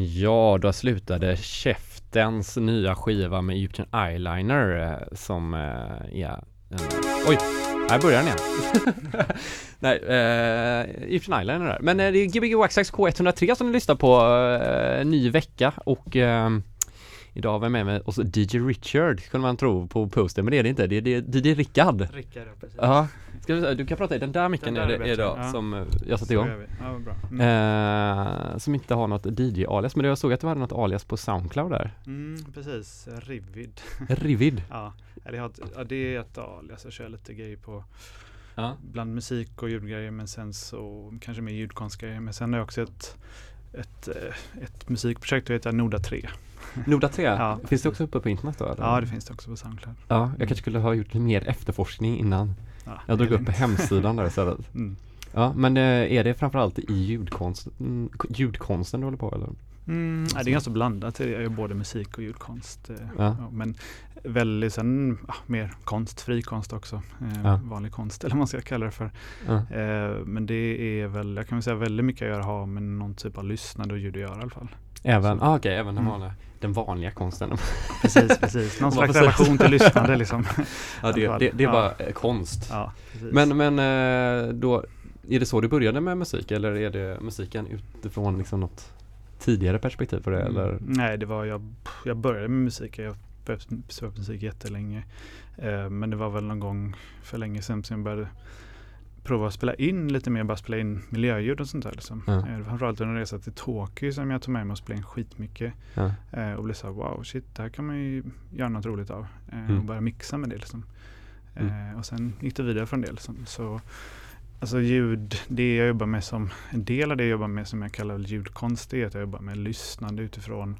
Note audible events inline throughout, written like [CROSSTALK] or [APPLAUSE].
Ja, då slutade Käftens nya skiva med Egyptian Eyeliner eh, som eh, är en... Oj! Här börjar den igen. [LAUGHS] Nej, eh, Egyptian Eyeliner där. Men eh, det är Gbg Waxax K103 som ni lyssnar på, eh, ny vecka och eh, Idag har vi med mig oss DJ Richard, kunde man tro på posten, men det är det inte. Det är, det är DJ Rickard. Rickard, ja precis. Ja, Ska vi, du kan prata i den där micken Den där är är det ja. som eh, jag satte igång. Ja. Mm. Eh, som inte har något DJ-alias, men jag såg att du hade något alias på Soundcloud där. Mm, precis, Rivid. [LAUGHS] Rivid. Ja, det är ett alias. Jag kör lite grejer på Ja. bland musik och ljudgrejer men sen så kanske mer ljudkonstgrejer. Men sen har jag också ett, ett, eh, ett musikprojekt som heter Noda 3. [LAUGHS] Noda 3, Ja. finns det också uppe på internet då? eller? Ja, det finns det också på Soundcloud. Ja, jag kanske skulle ha gjort mer efterforskning innan. Ja, Jag drog upp hemsidan där istället. [LAUGHS] Mm. Ja, men eh, är det framförallt i ljudkonst, mm, ljudkonsten du håller på eller? Mm, nej, det är ganska blandat. Jag gör både musik och ljudkonst. eh, Ja. men väldigt sen ja, mer konst, fri konst också. Eh, Ja. Vanlig konst [LAUGHS] eller vad man ska kalla det för. Eh, men det är väl, jag kan väl säga väldigt mycket att ha med någon typ av lyssnande och ljud att göra i alla fall. Även, Så- ah, okej, även den Mm. vanliga, den vanliga konsten. [LAUGHS] Precis, precis. Någon slags relation till lyssnande liksom. [LAUGHS] ja, [LAUGHS] det, det, det är Ja. bara eh, konst. Ja. Men, men eh, då, är det så du började med musik eller är det musiken utifrån liksom något tidigare perspektiv på det eller? Mm, Nej, det var jag, jag började med musik. Jag spelat musik jättelänge. Eh, men det var väl någon gång för länge sedan som jag började prova att spela in lite mer, bara spela in miljöljud och sånt där. Liksom. Ja. Eh, framförallt under en resa till Tokyo som jag tog med mig och spelade in skitmycket. Ja. Eh, och blev så här, wow, shit, det här kan man ju göra något roligt av. Eh, Mm. Och börja mixa med det liksom. Eh, Mm. och sen gick det vidare från det. Liksom. Så, alltså ljud, det jag jobbar med som, en del av det jag jobbar med som jag kallar ljudkonst, det är att jag jobbar med lyssnande utifrån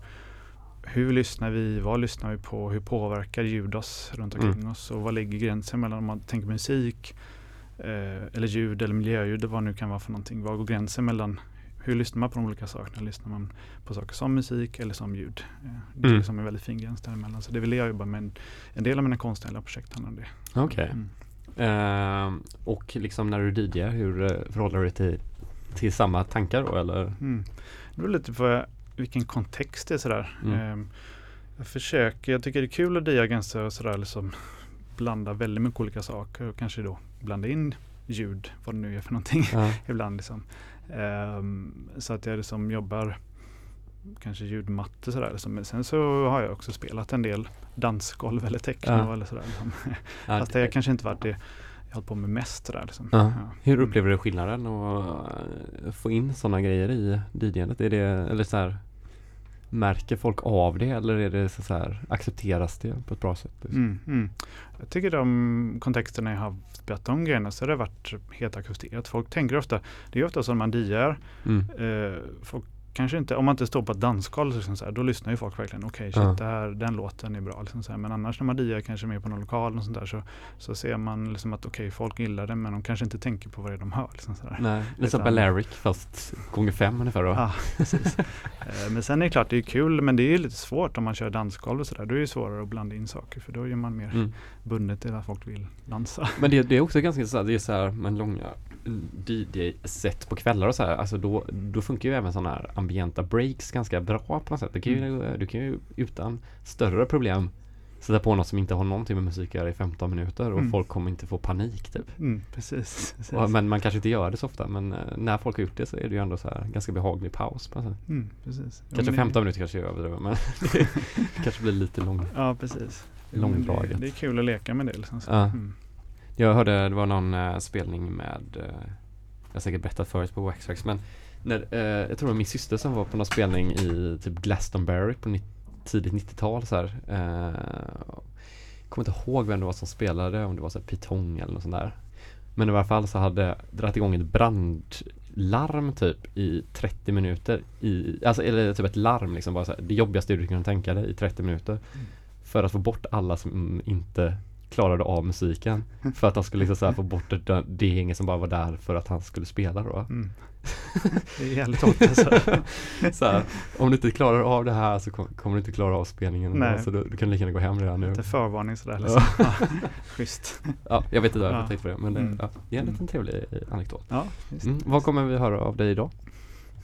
hur lyssnar vi, vad lyssnar vi på, hur påverkar ljud oss runt omkring Mm. oss och vad ligger gränsen mellan om man tänker musik eh, eller ljud eller miljöljud, eller vad det nu kan vara för någonting. Var går gränsen mellan hur lyssnar man på de olika sakerna? Lyssnar man på saker som musik eller som ljud? Eh, Det är Mm. liksom en väldigt fin gräns däremellan. Så det är väl det jag jobbar med. En, en del av mina konstnärliga projekt handlar om det. Okej. Mm. Ehm, och liksom när du DJar, hur eh, förhåller du dig till, till samma tankar då eller? Mm. Det beror lite på vilken kontext det är sådär. Mm. Ehm, jag försöker, jag tycker det är kul att dia ganska sådär liksom blanda väldigt mycket olika saker och kanske då blanda in ljud, vad det nu är för någonting Ja. [LAUGHS] ibland liksom. Ehm, så att jag liksom jobbar kanske ljudmatte sådär. Liksom. Men sen så har jag också spelat en del dansgolv eller techno Ja. eller sådär. Liksom. Ja, [LAUGHS] Fast det har kanske inte varit det jag hållit på med mest sådär. Liksom. Ja. Hur Mm. upplever du skillnaden eh, få in sådana grejer i DJandet? Är det, eller så här, märker folk av det eller är det så så här, accepteras det på ett bra sätt? liksom? Mm, mm. Jag tycker de kontexterna jag har spelat de grejerna så har det varit helt accepterat. Folk tänker ofta, det är ofta som man diar, Mm. eh, folk kanske inte, om man inte står på ett dansgolv liksom så här, då lyssnar ju folk verkligen, okej shit, Ja. det här, den låten är bra. Liksom så här. Men annars när man diar kanske mer på någon lokal och sånt där, så, så ser man liksom att okej, folk gillar det men de kanske inte tänker på vad det är de hör. Liksom så här. Nej, lite som Balearic fast gånger fem ungefär då. Ja, precis. Eh, Men sen är det klart, det är kul, men det är lite svårt om man kör dansgolv och sådär. Då är det svårare att blanda in saker, för då är man mer Mm. bundet till att folk vill dansa. Men det, det är också ganska här, det är så här med långa DJ-set på kvällar och så här, alltså då, då funkar ju även sådana här ambienta breaks ganska bra på något sätt. Du kan ju, du kan ju utan större problem sätta på något som inte har någonting med musik att göra i 15 minuter och Mm. folk kommer inte få panik typ. Mm, precis. precis. Och, men man kanske inte gör det så ofta men eh, när folk har gjort det så är det ju ändå så här ganska behaglig paus på något sätt. Mm, precis. Kanske det- 15 minuter kanske jag överdriver men [LAUGHS] det kanske blir lite lång, Ja, precis. Långdraget. Det, det är kul att leka med det. Liksom. Så. Ja. Mm. Jag hörde det var någon eh, spelning med, eh, jag har säkert berättat förut på Waxtrax men när, eh, jag tror det var min syster som var på någon spelning i typ Glastonbury på ni- tidigt 90-tal så här. Eh, kommer inte ihåg vem det var som spelade, om det var så här Pitong eller något sånt där. Men i alla fall så hade dragit igång ett brandlarm typ i 30 minuter i, alltså eller typ ett larm liksom bara så här, det jobbigaste du kunde tänka dig i 30 minuter. Mm. För att få bort alla som inte klarade av musiken. För att han skulle liksom så få bort det, det gänget som bara var där för att han skulle spela då. Mm. [LAUGHS] Det är jävligt hårt alltså. så här, om du inte klarar av det här så kom, kommer du inte klara av spelningen. Nej. Så du, du kan lika gärna gå hem redan nu. Lite förvarning sådär. Liksom. Ja. [LAUGHS] Schysst. Ja, jag vet inte varför Ja. jag tänkte på det men det, Mm. ja, det är en liten trevlig eh, anekdot. Ja. Mm. Vad kommer vi höra av dig idag?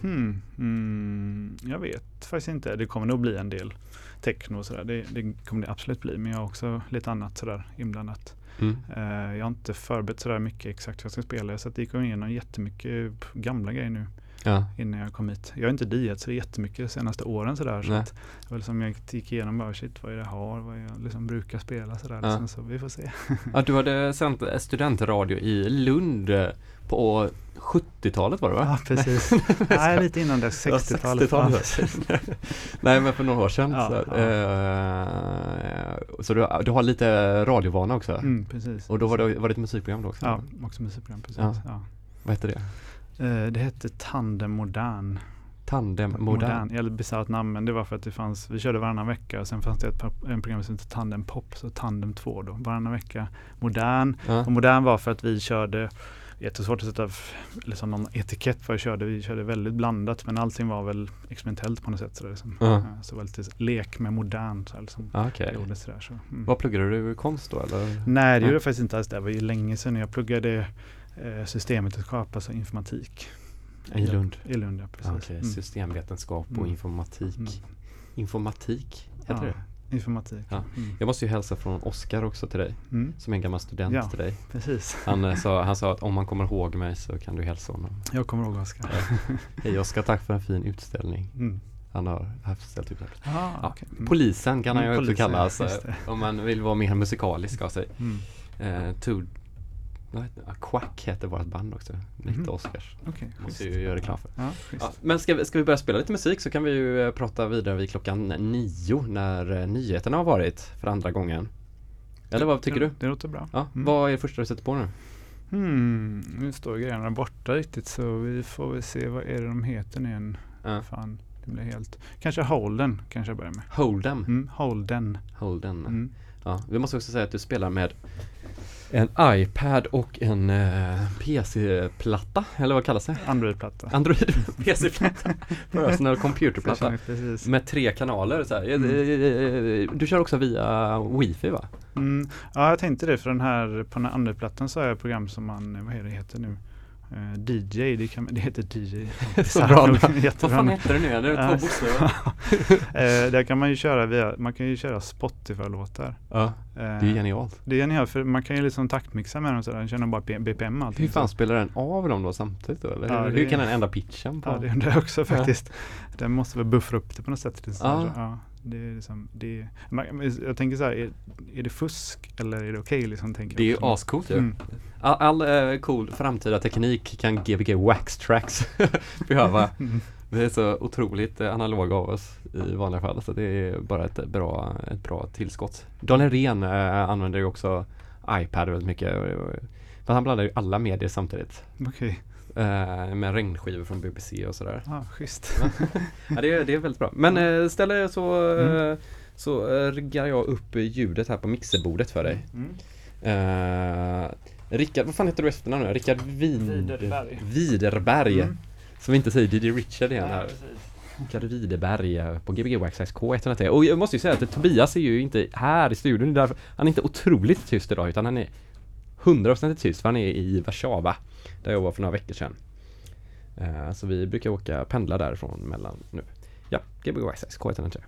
Hmm. Mm, jag vet faktiskt inte. Det kommer nog bli en del techno och sådär. Det, det kommer det absolut bli. Men jag har också lite annat sådär inblandat. Mm. Eh, jag har inte förberett sådär mycket exakt vad jag ska spela. Så att det gick igenom jättemycket gamla grejer nu Ja. innan jag kom hit. Jag har inte DJat så jättemycket de senaste åren sådär. Så att, var liksom jag gick igenom bara shit vad är det jag har, vad jag liksom brukar spela sådär. Ja. Liksom, så vi får se. ja, du hade sänt studentradio i Lund på 70-talet var det va? Ja precis. [LAUGHS] Nej lite innan det, 60-talet. Ja, 60-talet. [LAUGHS] Nej men för några år sedan. Ja, så ja. eh, så du, du har lite radiovana också? Mm, precis. Och då var det, var det ett musikprogram då också? Ja, också musikprogram precis. Vad hette det? Eh, det hette Tandem Modern. Tandem Modern? Eller bisarrt namn men det var för att det fanns, vi körde varannan vecka och sen fanns det ett en program som hette Tandem Pop, så Tandem 2 då, varannan vecka. Modern. Ja. Och modern var för att vi körde Jättesvårt att sätta liksom någon etikett på vad vi körde. Vi körde väldigt blandat men allting var väl experimentellt på något sätt. Så, liksom. Ja. Ja, så det var lite lek med modern. Så, här, liksom, Ja, Okej. det gjordes sådär, så. Mm. Vad pluggade du konst då eller? Nej det gjorde jag faktiskt inte alls. Det var ju länge sedan jag pluggade eh, systemvetenskap, alltså informatik. I Lund? I Lund, ja precis. Ja, Okej, Mm. systemvetenskap och Mm. informatik. Mm. Informatik, heter Ja. det? Informatik. Ja. Mm. Jag måste ju hälsa från Oskar också till dig, Mm. som är en gammal student Ja. till dig. Precis. Han, eh, sa, [LAUGHS] han sa att om han kommer ihåg mig så kan du hälsa honom. Jag kommer ihåg Oskar. Hej Oskar, tack för en fin utställning. Mm. Han har haft ställt ut den. Ah, Ja. Mm. Polisen kan han ju Mm, också polisen, kallas eh, om man vill vara mer musikalisk av sig. Mm. Eh, det? Quack heter vårt band också. Lite Mhm. Oscars. Okej, Måste ju göra reklam för. Ja. Ja, men ska vi, ska vi börja spela lite musik så kan vi ju eh, prata vidare vid klockan nio när eh, nyheterna har varit för andra gången. Eller vad tycker det, du? Det låter bra. Ja, Mm. vad är det första du sätter på nu? Hmm, nu står grejerna borta riktigt så vi får väl se vad är det de heter nu igen. Ja. Fan, det blir helt... Kanske Holden kanske jag börjar med. Hold'em. Mm, Holden. Holden. Mm. Ja, vi måste också säga att du spelar med en iPad och en eh, PC-platta, eller vad kallas det? Android-platta. Android [LAUGHS] PC-platta. Personal computerplatta. Med tre kanaler så. Mm. Du kör också via wifi va? Mm. Ja, jag tänkte det för den här, på den här Android-plattan så är det ett program som man, vad är det heter nu? Eh, DJ, det, kan, det heter DJ. [LAUGHS] Så bra Vad fan heter det nu? Det är två Ja. bokstäver. [LAUGHS] eh, där kan man ju köra via, man kan ju köra Spotify-låtar. Ja, Eh, det är genialt. Det är genialt för man kan ju liksom taktmixa med dem sådär, den känner bara BPM och allting. Hur fan spelar den av dem då samtidigt då? Eller Ja, hur, hur kan den ändra pitchen på? Ja det undrar jag också faktiskt. Den måste väl buffra upp det på något sätt. Ja. Det är liksom, det är, man, men jag tänker så här, är, är det fusk eller är det okej liksom? Tänker Det är ju ascoolt ju. Mm. All, all eh, cool framtida teknik kan Gbg Wax Tracks [LAUGHS] behöva. Mm. Vi är så otroligt eh, analoga av oss i vanliga fall så det är bara ett bra, ett bra tillskott. Daniel Ren eh, använder ju också iPad väldigt mycket. För han blandar ju alla medier samtidigt. Okej, Eh, med regnskivor från BBC och sådär. ja schysst. Ja, det, är, det är väldigt bra. Men eh, istället så, Mm. eh, så eh, riggar jag upp ljudet här på mixerbordet för dig. Mm. Eh, Rickard, vad fan heter du efternamn nu? Rickard Win... Widerberg. Widerberg. Mm. Som vi inte säger DJ Richard igen här. Rickard Widerberg eh, på Gbg Waxxax K103. Och jag måste ju säga att Tobias är ju inte här i studion. Därför, han är inte otroligt tyst idag utan han är 100% tyst för han är i Warszawa. Där jag var för några veckor sedan. Eh, så vi brukar åka, pendla därifrån mellan nu. Ja, Gbg Waxxax K103.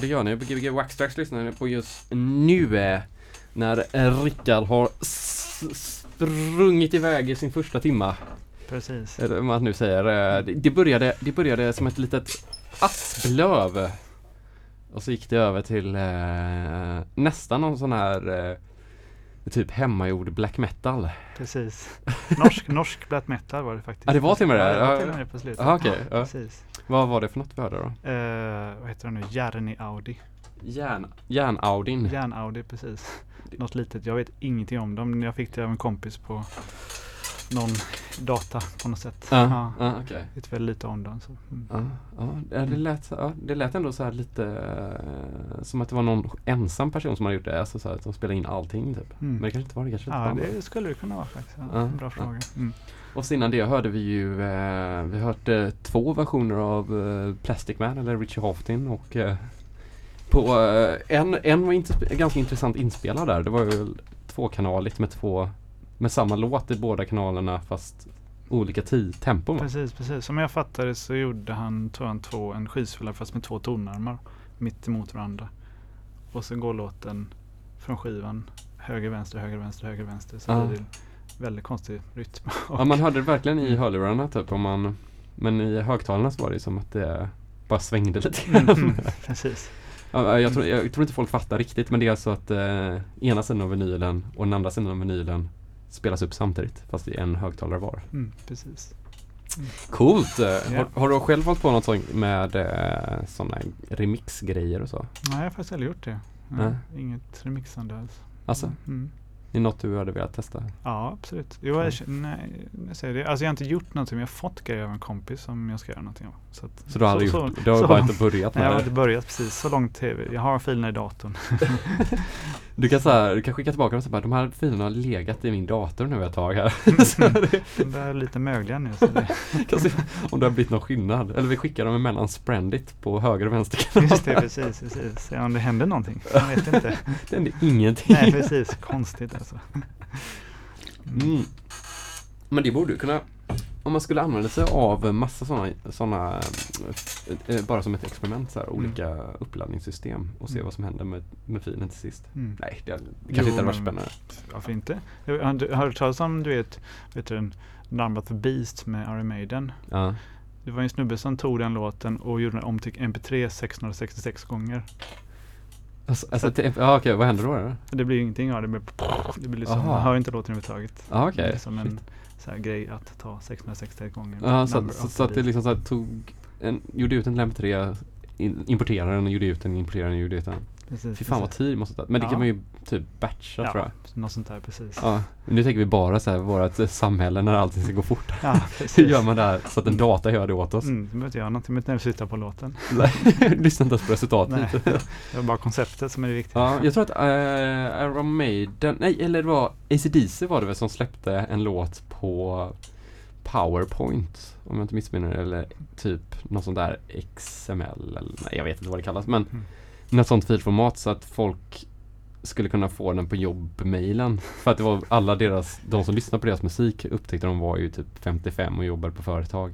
Det gör ni. Gbg Waxtrax lyssnar ni på just nu. eh, När Rickard har sprungit iväg i sin första timma. Precis. Eller vad man nu säger. eh, Det, det, började, det började som ett litet asplöv. Och så gick det över till eh, nästan någon sån här eh, typ hemmagjord black metal. Precis. Norsk, norsk black metal var det faktiskt. Ja, det var till och med det? Ja, det var till och med på slutet. Aha, okej, ja. Precis. Vad var det för något vi hörde då? Eh, vad heter det nu? Järni Audi. Järn, järnaudin. Järn Audi, precis. Något litet. Jag vet ingenting om dem. Jag fick det av en kompis på någon data på något sätt. Ja, ja okej. Vet väldigt lite om dem. Så. Mm. Ja, ja, det, det, lät, ja, det lät ändå så här lite eh, som att det var någon ensam person som hade gjort det. Alltså så här, som spelade in allting typ. Mm. Men det kanske inte var det. Kanske Ja, det skulle det kunna vara faktiskt. Ja, Ja, bra ja. fråga. Mm. Och så innan det hörde vi ju eh, Vi hörde två versioner av eh, Plastic Man eller Richie Houghton och eh, på eh, en, en var inte, ganska intressant inspelad där. Det var ju tvåkanaligt med två med samma låt i båda kanalerna fast olika tempon va? Precis, precis. Som jag fattade så gjorde han, tror han, två, en skivspelare fast med två tonarmar mitt emot varandra. Och sen går låten från skivan höger, vänster, höger, vänster, höger, vänster. Så Ja. blir det väldigt konstig rytm. [LAUGHS] Ja man hörde det verkligen i hörlurarna typ om man Men i högtalarna så var det som att det bara svängde lite Mm, grann. mm, [LAUGHS] precis. Ja, jag, tror, jag tror inte folk fattar riktigt men det är alltså att eh, ena sidan av vinylen och den andra sidan av vinylen spelas upp samtidigt fast i en högtalare var. Mm, precis. Coolt! Eh, Ja. Har, har du själv hållit på något sånt med eh, sådana remixgrejer och så? Nej, jag har faktiskt aldrig gjort det. Nej. Nej. Inget remixande alls. Alltså, Mm. Det är något du hade velat testa? Ja, absolut. Jag, nej, jag säger det. Alltså jag har inte gjort någonting, men jag har fått grejer av en kompis som jag ska göra någonting av. Så, att, Så du har så, gjort Du har så- bara inte börjat Nej, jag med har det? inte börjat precis. Så långt tv. Jag har filerna i datorn. [LAUGHS] Du kan, så här, du kan skicka tillbaka dem och säga de här filerna har legat i min dator nu ett tag här. Mm. [LAUGHS] så det, De är lite mögliga nu. Så det, [LAUGHS] se om det har blivit någon skillnad. Eller vi skickar dem emellan Sprendit på höger och vänster kanal. just det, precis. precis. Se om det händer någonting. Jag vet inte. Det händer ingenting. Nej, precis. Konstigt. Mm. Men det borde ju kunna om man skulle använda sig av massa sådana såna, eh, bara som ett experiment, så här, olika uppladdningssystem och se Mm. vad som händer med, med filen till sist. Mm. Nej, det, det kanske Jo, inte hade varit spännande. Varför inte? Har du har du hört talas om, du vet, vet du, the Beast med Iron Maiden? Ja. Det var en snubbe som tog den låten och gjorde den om till MP3 666 gånger. Alltså, alltså, te- ja, okej, vad händer då? då? Det blir ju ingenting av det. Blir, det blir liksom, Aha. man hör inte låten överhuvudtaget. Ja, okej. Det är som en så här grej att ta 666 gånger. Ja, så, så, så att det liksom så här, tog en, gjorde ut en till MP3 in, importerade den och gjorde ut den, importerade den och gjorde ut den. Precis, Fy fan vad precis. tid det måste ta. Men det Ja. kan man ju typ batcha tror jag. Ja, något sånt där precis. Ja, men nu tänker vi bara så här, vårat samhälle när allting ska gå fort. Ja, [LAUGHS] precis. Hur gör man det här så att en data gör det åt oss? Mm, du behöver inte göra någonting med när du sitter på låten. [LAUGHS] [LAUGHS] Lyssna inte ens på resultatet. Nej, det är bara konceptet som är det viktiga. Ja, jag tror att uh, Iron Maiden, nej eller det var AC/DC var det väl som släppte en låt på Powerpoint om jag inte missminner eller typ något sånt där XML eller nej jag vet inte vad det kallas men Mm. Något sånt filformat så att folk skulle kunna få den på jobbmailen. För att det var alla deras, de som lyssnade på deras musik upptäckte de var ju typ 55 och jobbade på företag.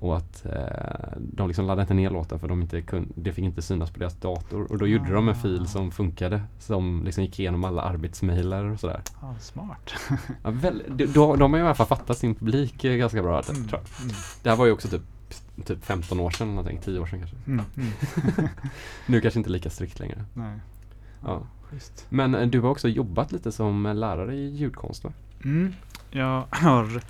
Och att eh, de liksom laddade inte ner låten för de inte kunde, det fick inte synas på deras dator. Och då gjorde de en Ah. fil som funkade. Som liksom gick igenom alla arbetsmailar och sådär. Ja, smart. Ja, väl, de, de, de har i alla fall fattat sin publik ganska bra. tror jag. Mm, Det här var ju också typ, typ 15 år sedan, någonting, 10 år sedan kanske. mm, mm. [LAUGHS] Nu kanske inte lika strikt längre. Nej. Ja. Schysst. Men eh, du har också jobbat lite som lärare i ljudkonst va? Mm. Jag [CLEARS THROAT] har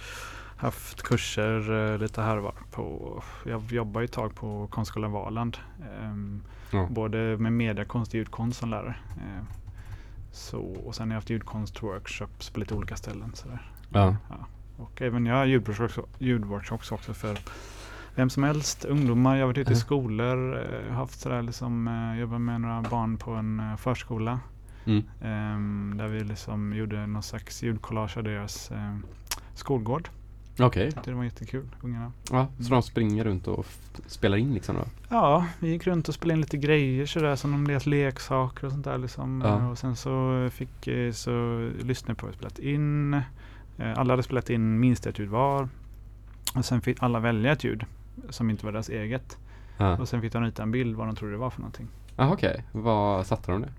haft kurser eh, lite här var. På, jag jobbar ju ett tag på Konstskolan Valand. ehm, Ja. Både med mediakonst och ljudkonst som lärare. Eh, så, och sen har jag haft ljudkonstworkshops på lite olika ställen. Sådär. Ja. Och även jag har ljudworkshops också för vem som helst, ungdomar. Jag har varit ute i skolor, eh, haft sådär liksom, eh, jobbat med några barn på en eh, förskola. Mm. Ehm, där vi liksom gjorde någon slags ljudkollage av deras eh, skolgård. Okej. Det var jättekul, ungarna. Ja, så de springer runt och spelar in liksom då? Ja, vi gick runt och spelade in lite grejer sådär som om deras leksaker och sånt där liksom. Ja. Och sen så fick så lyssnade på vi spelat in. Alla hade spelat in minst ett ljud var. Och sen fick alla välja ett ljud som inte var deras eget. Ja. Och sen fick de rita en bild vad de trodde det var för någonting. Jaha okej, vad satte de det?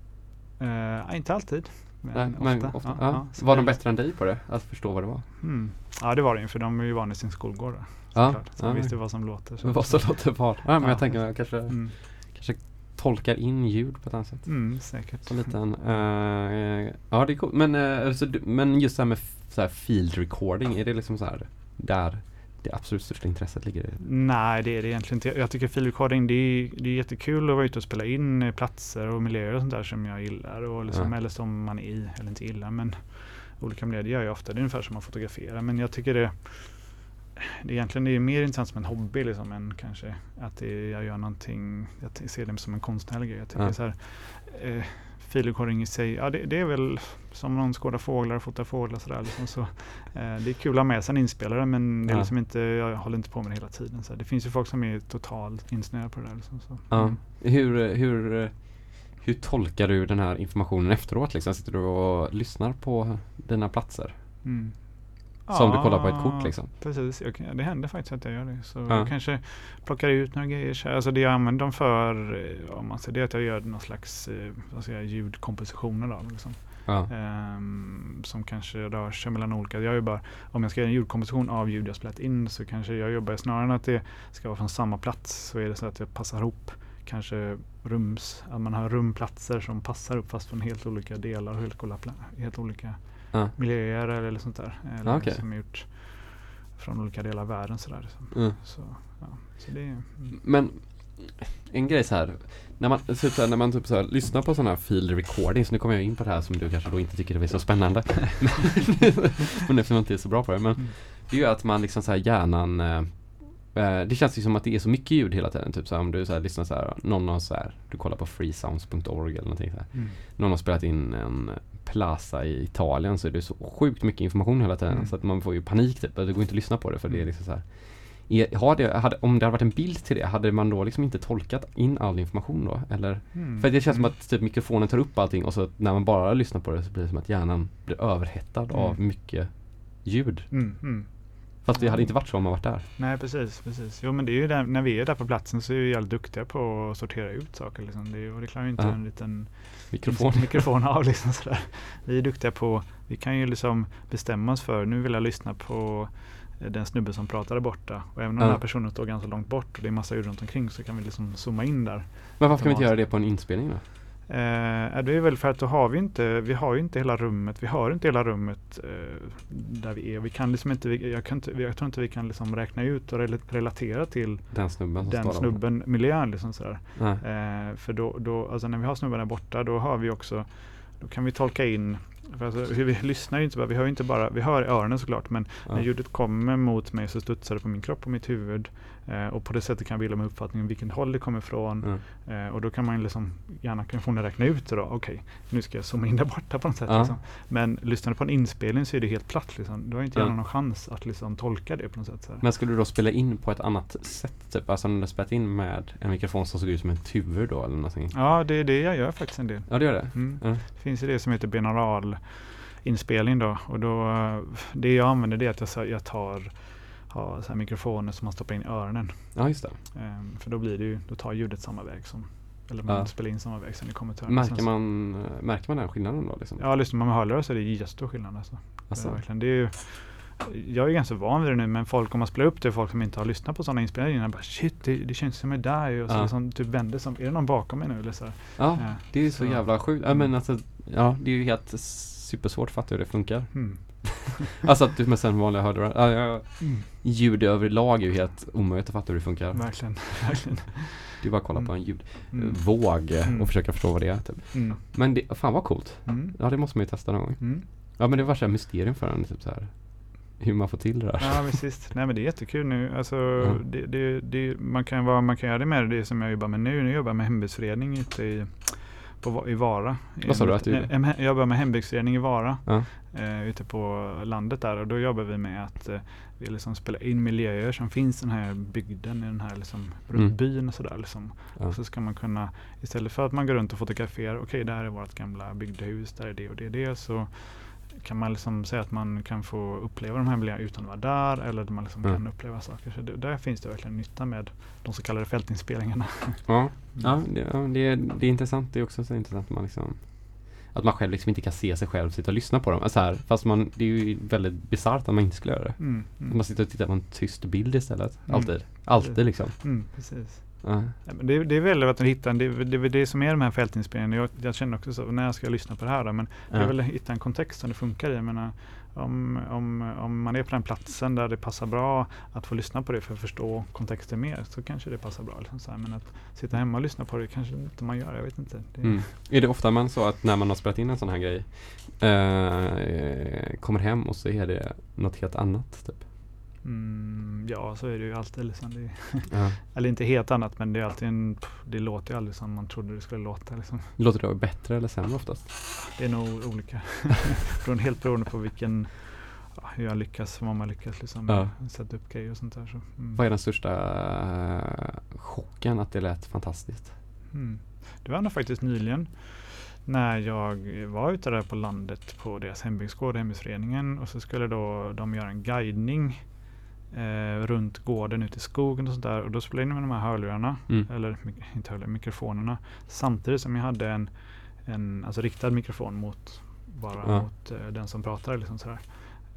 Eh, inte alltid. Men, Nej, ofta. men ofta. Ja, Ja. ja, var de bättre än dig på det? Att förstå vad det var? Mm. Ja det var det ju för de är ju vana i sin skolgård. Ja. Så de visste vad som låter. Så. Vad så låter vad? Ja, men Ja. jag tänker jag kanske, Mm. kanske tolkar in ljud på ett annat sätt. Mm, säkert. Så liten, eh, ja det är coolt. Men, så, du- men just det här med så här field recording, är det liksom så här där det absolut största intresset ligger? i? Nej, det är det egentligen inte. Jag tycker filrecording det är, det är jättekul att vara ute och spela in eh, platser och miljöer och sånt där som jag gillar. Och liksom, Ja. Eller som man är i, eller inte gillar. Men olika miljöer, det gör jag ofta. Det är ungefär som att fotografera. Men jag tycker det, det är egentligen det är mer intressant som en hobby liksom, än kanske att det, jag gör någonting. Jag ser det som en konstnärlig grej. Jag tycker Ja. så här, eh, filrecording i sig, ja det, det är väl som någon skådar fåglar och fotar fåglar sådär. Liksom, så, eh, det är kul att ha med sig en inspelare men det är Ja. liksom inte, jag håller inte på med det hela tiden. Så. Det finns ju folk som är totalt insnöade på det där. Liksom, så. Ja. Mm. Hur, hur, hur tolkar du den här informationen efteråt? Liksom? Sitter du och lyssnar på dina platser? Mm. Som du kollar på ett Ja, kort liksom? Precis, jag, det händer faktiskt att jag gör det. Så Ja. jag kanske plockar ut några grejer. så. Alltså det jag använder dem för, eh, om man säger det, är att jag gör någon slags eh, vad ska jag, säga, ljudkompositioner. Då, liksom. Ja. Ehm, som kanske rör sig mellan olika. Jag jobbar, om jag ska göra en ljudkomposition av ljud jag spelat in så kanske jag jobbar snarare än att det ska vara från samma plats så är det så att jag passar ihop kanske rums, att man har rumplatser som passar upp fast från helt olika delar och helt, helt olika Ja. miljöer eller sånt där. Eller okej. som är gjort från olika delar av världen sådär. Liksom. Mm. Så, ja. så det mm. Men en grej så här. När man, typ så här, när man typ så här, lyssnar på sådana här field recording, så nu kommer jag in på det här som du kanske då inte tycker är så spännande. [LAUGHS] men eftersom jag inte är så bra på det. Men Mm. det är ju att man liksom så här hjärnan eh, eh, det känns ju som att det är så mycket ljud hela tiden. Typ så om du så lyssnar så här, någon har så här, du kollar på freesounds.org eller någonting så här. Mm. Någon har spelat in en plaza i Italien så är det så sjukt mycket information hela tiden Mm. så att man får ju panik typ. Det går inte att lyssna på det för det är Mm. liksom så här. Är, har det, hade, om det hade varit en bild till det, hade man då liksom inte tolkat in all information då? Eller? Mm. För det känns som att typ mikrofonen tar upp allting och så när man bara lyssnar på det så blir det som att hjärnan blir överhettad av Mm. mycket ljud. Mm, mm. Fast det hade inte varit så om man varit där. Nej precis, precis. Jo men det är ju där, när vi är där på platsen så är vi jävligt duktiga på att sortera ut saker. Liksom. Det, är- och det klarar ju inte Ja. en liten Mikrofon. [LAUGHS] mikrofon av. Liksom, sådär. Vi är duktiga på, vi kan ju liksom bestämma oss för, nu vill jag lyssna på eh, den snubben som pratar där borta. Och även om Ja. den här personen står ganska långt bort och det är massa ljud runt omkring så kan vi liksom zooma in där. Men varför kan vi inte göra det på en inspelning då? Eh, det är väl för att då har vi inte, vi har ju inte hela rummet, vi har inte hela rummet eh, där vi är. Vi kan liksom inte, jag, kan inte, jag tror inte vi kan liksom räkna ut och rel- relatera till Den snubben den snubben, miljön liksom sådär. Eh, för då, då, alltså när vi har snubben där borta, då har vi också, då kan vi tolka in alltså, vi lyssnar ju inte bara, vi hör inte bara, vi hör i öronen såklart men Ja. när ljudet kommer mot mig så studsar det på min kropp och mitt huvud eh, och på det sättet kan jag bilda mig uppfattning om vilken håll det kommer ifrån Ja. eh, och då kan man liksom gärna kan räkna ut det då, okej nu ska jag zooma in där borta på något sätt. Ja. Liksom. Men lyssnar du på en inspelning så är det helt platt liksom. Du har inte Ja. gärna någon chans att liksom tolka det på något sätt. Men skulle du då spela in på ett annat sätt? Typ? Alltså om du spelat in med en mikrofon som såg ut som en tur då eller någonting? Ja, det är det jag gör faktiskt en del. Ja det gör det? Mm. Ja. Det finns ju det som heter binaural inspelning då och då det jag använder det är att jag, jag tar har så mikrofoner som man stoppar in i öronen. Ja just. Ehm, för då blir det ju, då tar ljudet samma väg som eller man Ja. spelar in samma väg som det kommer till öronen. Märker Sen man, eh, märker man den skillnaden då liksom? Ja, lyssnar man med hörlurar så är det jättestor skillnad alltså. Alltså, Det är verkligen, det är ju, jag är ganska van vid det nu men folk om man spelar upp det, folk som inte har lyssnat på sådana inspelningar innan bara shit det, det känns som jag är där och så Ja. liksom, typ vänder som, är det någon bakom mig nu eller så? ja, Ja, det är så så- jävla sjukt. Ja Mm. men alltså, ja det är ju helt supersvårt att fatta hur det funkar. Mm. [LAUGHS] alltså att du med sen vanliga hörlurar, ja, ja, Mm. Ljud överlag är ju helt omöjligt att fatta hur det funkar. Verkligen, [LAUGHS] verkligen. Det är bara att kolla på Mm. en Mm. ljudvåg eh, Mm. och försöka förstå vad det är typ. Mm. Men det, fan vad coolt. Mm. Ja det måste man ju testa någon gång. Mm. Ja men det var så här mysterium för en, typ så här. Hur man får till det där. Ja visst. Nej men det är jättekul nu. Alltså, det, det, det, man, kan, vara, man kan göra det med det som jag jobbar med nu. Nu jobbar jag med hembygdsförening ute i, på, i Vara. Vad sa du att du gjorde? Jag, jobbar med hembygdsförening i Vara. Ja. eh, ute på landet där och då jobbar vi med att eh, vi liksom spelar in miljöer som finns i den här bygden, i den här liksom, runt Mm. byn och sådär. Liksom. Ja. Och så ska man kunna, istället för att man går runt och fotograferar, okej där är vårt gamla bygdehus, där är det och det och det, så kan man liksom säga att man kan få uppleva de här miljöerna utan att vara där eller att man liksom Mm. kan uppleva saker. Så det, där finns det verkligen nytta med de så kallade fältinspelningarna. Ja, ja, det, ja det, är, det är intressant. Det är också så intressant att man liksom att man själv liksom inte kan se sig själv sitta och lyssna på dem. Alltså här, fast man, det är ju väldigt bisarrt att man inte skulle göra det. Mm, mm, man sitter och tittar på en tyst bild istället. Mm. Alltid. Alltid liksom. mm, precis. Ja. Ja, men det, det är väl att hitta, det, det det som är de här fältinspelningarna. Jag, jag känner också så, när jag ska lyssna på det här då, men det är väl att hitta en kontext som det funkar i. Jag menar, om, om, om man är på den platsen där det passar bra att få lyssna på det för att förstå kontexten mer så kanske det passar bra. Liksom så här. Men att sitta hemma och lyssna på det kanske inte man gör, jag vet inte. Det, Mm. Är det ofta man så att när man har spelat in en sån här grej eh, kommer hem och så är det något helt annat? Typ mm, ja, så är det ju alltid. Liksom. Det, Ja. [LAUGHS] eller inte helt annat, men det är alltid en, det låter ju aldrig som man trodde det skulle låta. Liksom. Låter det bättre eller sämre oftast? Det är nog olika. [LAUGHS] Beroende- helt beroende på vilken, ja, hur jag lyckas, vad man lyckas liksom, Ja. sätta upp grejer och sånt där. Så, mm. Vad är den största eh, chocken att det lät fantastiskt? Mm. Det var nog faktiskt nyligen när jag var ute där på landet på deras hembygdsgård, hembygdsföreningen och så skulle då de göra en guidning eh, runt gården ut i skogen och sådär och då spelade jag in med de här hörlurarna, Mm. eller inte hörlurar, mikrofonerna samtidigt som jag hade en, en alltså riktad mikrofon mot bara Ja. mot eh, den som pratar. Liksom sådär.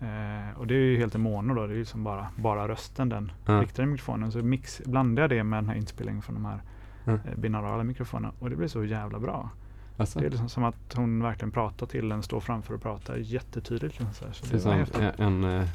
Eh, och det är ju helt i mono då, det är ju som bara, bara rösten den Ja. riktade mikrofonen. Så mix, blandade jag det med den här inspelningen från de här Ja. eh, binaurala mikrofonerna och det blir så jävla bra. Alltså, Det är liksom som att hon verkligen pratar till den, står framför och pratar jättetydligt. Liksom så här. Så det är det som en, en eh,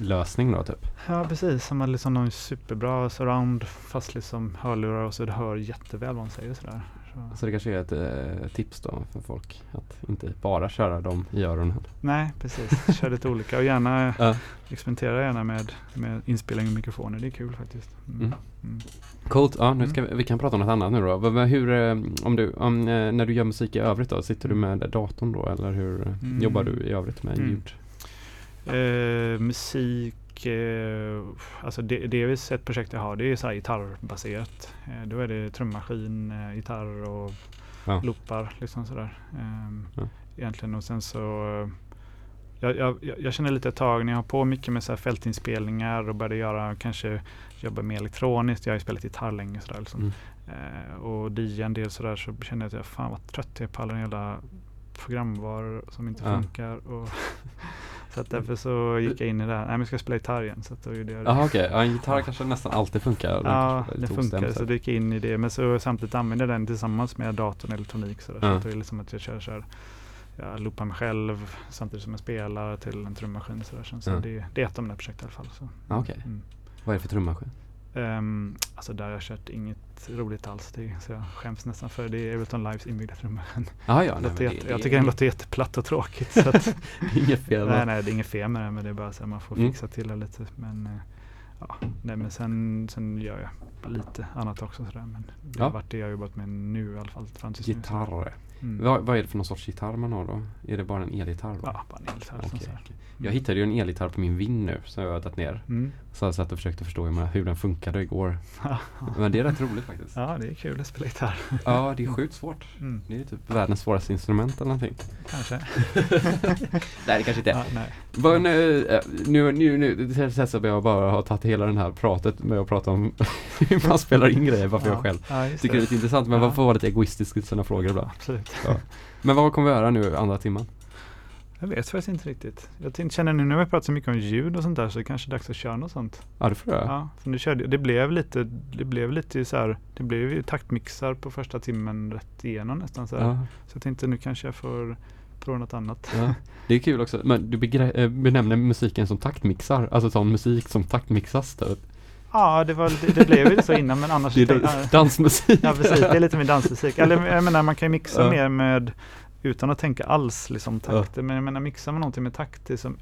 trepunktslösning då typ? Ja precis, som har liksom någon superbra surround fast liksom hörlurar och så det hör jätteväl vad hon säger sådär. Så. Så det kanske är ett eh, tips då för folk att inte bara köra dem i öronen. Nej precis, [LAUGHS] kör lite olika och gärna Ja. experimentera gärna med, med inspelning och mikrofoner. Det är kul faktiskt. Mm. Mm. Mm. Coolt, ja nu ska vi, vi kan prata om något annat nu då. Hur, eh, om du, om, eh, när du gör musik i övrigt då, sitter du med datorn då eller hur eh, Mm. jobbar du i övrigt med Mm. ljud? Eh, musik, eh, alltså det, delvis ett projekt jag har, det är så här gitarrbaserat. Eh, då är det trummaskin, eh, gitarr och Ja. loopar liksom sådär. Ehm, Ja. Egentligen och sen så eh, jag, jag, jag- känner lite ett tag när jag har på mycket med så fältinspelningar och började göra, kanske jobba mer elektroniskt. Jag har ju spelat gitarr länge sådär. Liksom. Mm. Eh, och DJa en del sådär så kände jag att jag fan vad trött jag är på alla jävla programvaror som inte Ja. funkar. Och [LAUGHS] så att därför så gick jag in i det här. Nej men jag ska spela gitarr igen. Så att då gjorde jag det. Jaha okej, ja, en gitarr kanske nästan alltid funkar. Den Ja, lite funkar. Så det gick jag in i det. Men så samtidigt använde jag den tillsammans med datorn och elektronik. Sådär. Ja. Så att det är liksom att jag kör, kör jag loopar mig själv samtidigt som jag spelar till en trummaskin. Sådär. Så, så Ja. det, det är ett av mina projekt i alla fall. Så. Okej. Mm. Vad är det för trummaskin? Ehm, alltså där har jag kört inget roligt alls. Det, så jag skäms nästan för det. Det är Ableton Lives inbyggda trummaskin. Jaha, ja, nej, det- det jag tycker den låter jätteplatt och tråkigt. Så [LAUGHS] att, Inget fel. nej, nej, det är inget fel med det, men det är bara så att man får Mm. fixa till det lite. Men, eh, ja, nej, men sen, sen gör jag lite annat också. Sådär, men det Ja. har varit det jag har jobbat med nu i alla fall. Fram tills nu. Mm. Vad, vad är det för någon sorts gitarr man har då? Är det bara en elgitarr? Ja, bara en elgitarr. Så här. okej. Jag hittade ju en elgitarr på min Win nu som jag har tagit ner. Mm. Så jag satt och försökte förstå hur man- hur den funkade igår. [LAUGHS] Men det är rätt roligt faktiskt. ja, det är kul att spela gitarr. [LAUGHS] Ja, det är sjukt svårt. Mm. Det är typ världens svåraste instrument eller någonting. Kanske. [LAUGHS] Nej, det kanske inte Ja, nej. Nu, eh, nu, nu, nu, det känns som jag bara har tagit hela den här pratet med att prata om hur man spelar in grejer bara för jag själv Ja, tycker det är lite intressant men Ja. får vara lite egoistisk i sina frågor ibland. Absolut. Men vad kommer vi göra nu andra timman? Jag vet faktiskt inte riktigt. Jag känner nu när vi pratat så mycket om ljud och sånt där så är det kanske dags att köra något sånt. Ja, det får jag. Ja, för nu körde, det blev lite, det blev lite så här, det blev ju taktmixar på första timmen rätt igenom nästan så här. Ja, Så jag tänkte nu kanske jag får prova något annat. ja. Det är kul också, men du eh, benämner musiken som taktmixar, alltså sån musik som taktmixas typ. Ja, det, var, det, det blev ju så innan men annars [LAUGHS] Det är tänkte- ja, dansmusik. Ja precis, det är lite mer dansmusik. Eller jag menar man kan ju mixa Ja. mer med utan att tänka alls liksom Ja. takter. Men jag menar mixar man någonting med takt det är som,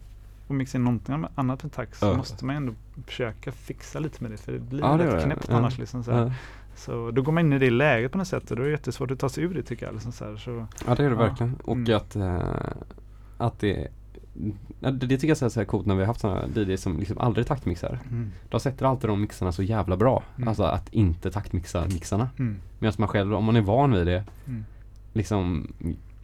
och mixar in någonting annat med takt så Ja. måste man ändå försöka fixa lite med det. För det blir Ja, rätt knäppt Ja. annars. Liksom, så. Ja. så då går man in i det läget på något sätt och då är det jättesvårt att ta sig ur det tycker jag. Liksom, så. Så, Ja det är det Ja. verkligen. Och Mm. att, eh, att det, ja, det, tycker jag är så här coolt när vi har haft sådana DJs som liksom aldrig taktmixar. mm. De sätter alltid de mixarna så jävla bra. Mm. Alltså att inte taktmixa mixarna. Mm. Medan man själv, om man är van vid det, Mm. liksom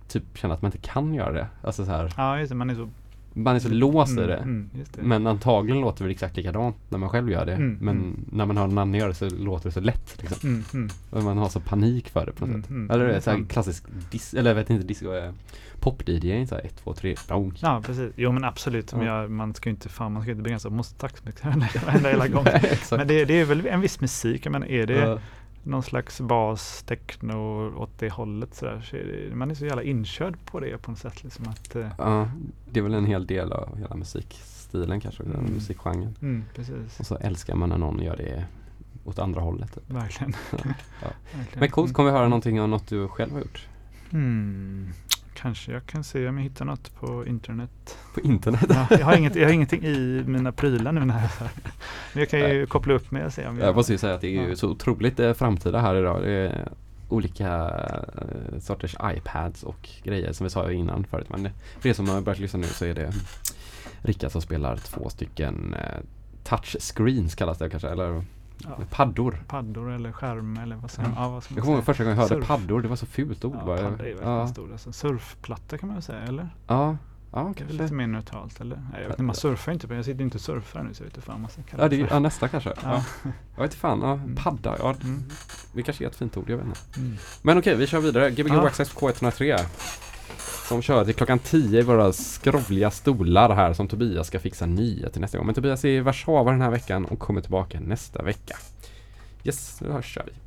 typ känna att man inte kan göra det. Alltså så här, Ja, just det. Man är så... man är så låst i Mm, det. Mm, det. Men antagligen låter det väl exakt likadant när man själv gör det. Mm, men mm. när man hör någon annan göra det så låter det så lätt. Liksom. Mm, mm, man har så panik för det på något sätt. Eller det är så här klassisk dis- eller jag vet inte, disco, eh, pop-DJ, så här 1, 2, 3, bonk. Ja, precis. Jo, men absolut. Men Ja. jag, man ska ju inte, fan, man ska inte begränsa. Man måste taktmix varenda hela gång. Nej. Men det, det är väl en viss musik. Menar, är det Ja. Någon slags bas, techno åt det hållet så, där, så det, man är så jävla inkörd på det på något sätt. Liksom att, eh, Ja, det är väl en hel del av hela musikstilen kanske, den Mm. musikgenren. mm, precis. Och så älskar man när någon gör det åt andra hållet. Typ. Verkligen. [LAUGHS] Ja. Verkligen. Men coolt, kommer vi höra någonting om något du själv har gjort? Mm. Kanske jag kan se om jag hittar något på internet. På internet? Ja, jag, har inget, jag har ingenting i mina prylar nu. När jag, men jag kan ju koppla upp mig och se om jag... Jag måste ju säga att det är ju Ja. så otroligt eh, framtida här idag. Det är olika eh, sorters iPads och grejer som vi sa innan förut. Men för er som har börjat lyssna nu så är det Rickard som spelar två stycken eh, touchscreens kallas det kanske, eller Ja. paddor. paddor eller skärm eller vad säger Ja. vad ska man Jag kommer ihåg första gången jag hörde Surf. paddor, det var så fult ord Ja, bara. paddor är ja. stor. Alltså, surfplatta kan man väl säga, eller? ja, ja, Det är kanske. lite mer neutralt, eller? Nej, jag vet inte, man surfar inte, men jag sitter inte och surfar nu så jag vet inte fan man ska kalla Ja, det, är- ja, nästa kanske. Ja. Ja. Jag vet inte fan, ja, padda, ja, Mm. det kanske är ett fint ord, jag vet inte. Mm. Men okej, vi kör vidare. Gbg Ja. Waxxed K103. Som kör till klockan 10 i våra skrovliga stolar här som Tobias ska fixa nya till nästa gång. Men Tobias är i Warszawa den här veckan och kommer tillbaka nästa vecka. Yes, nu hörs vi.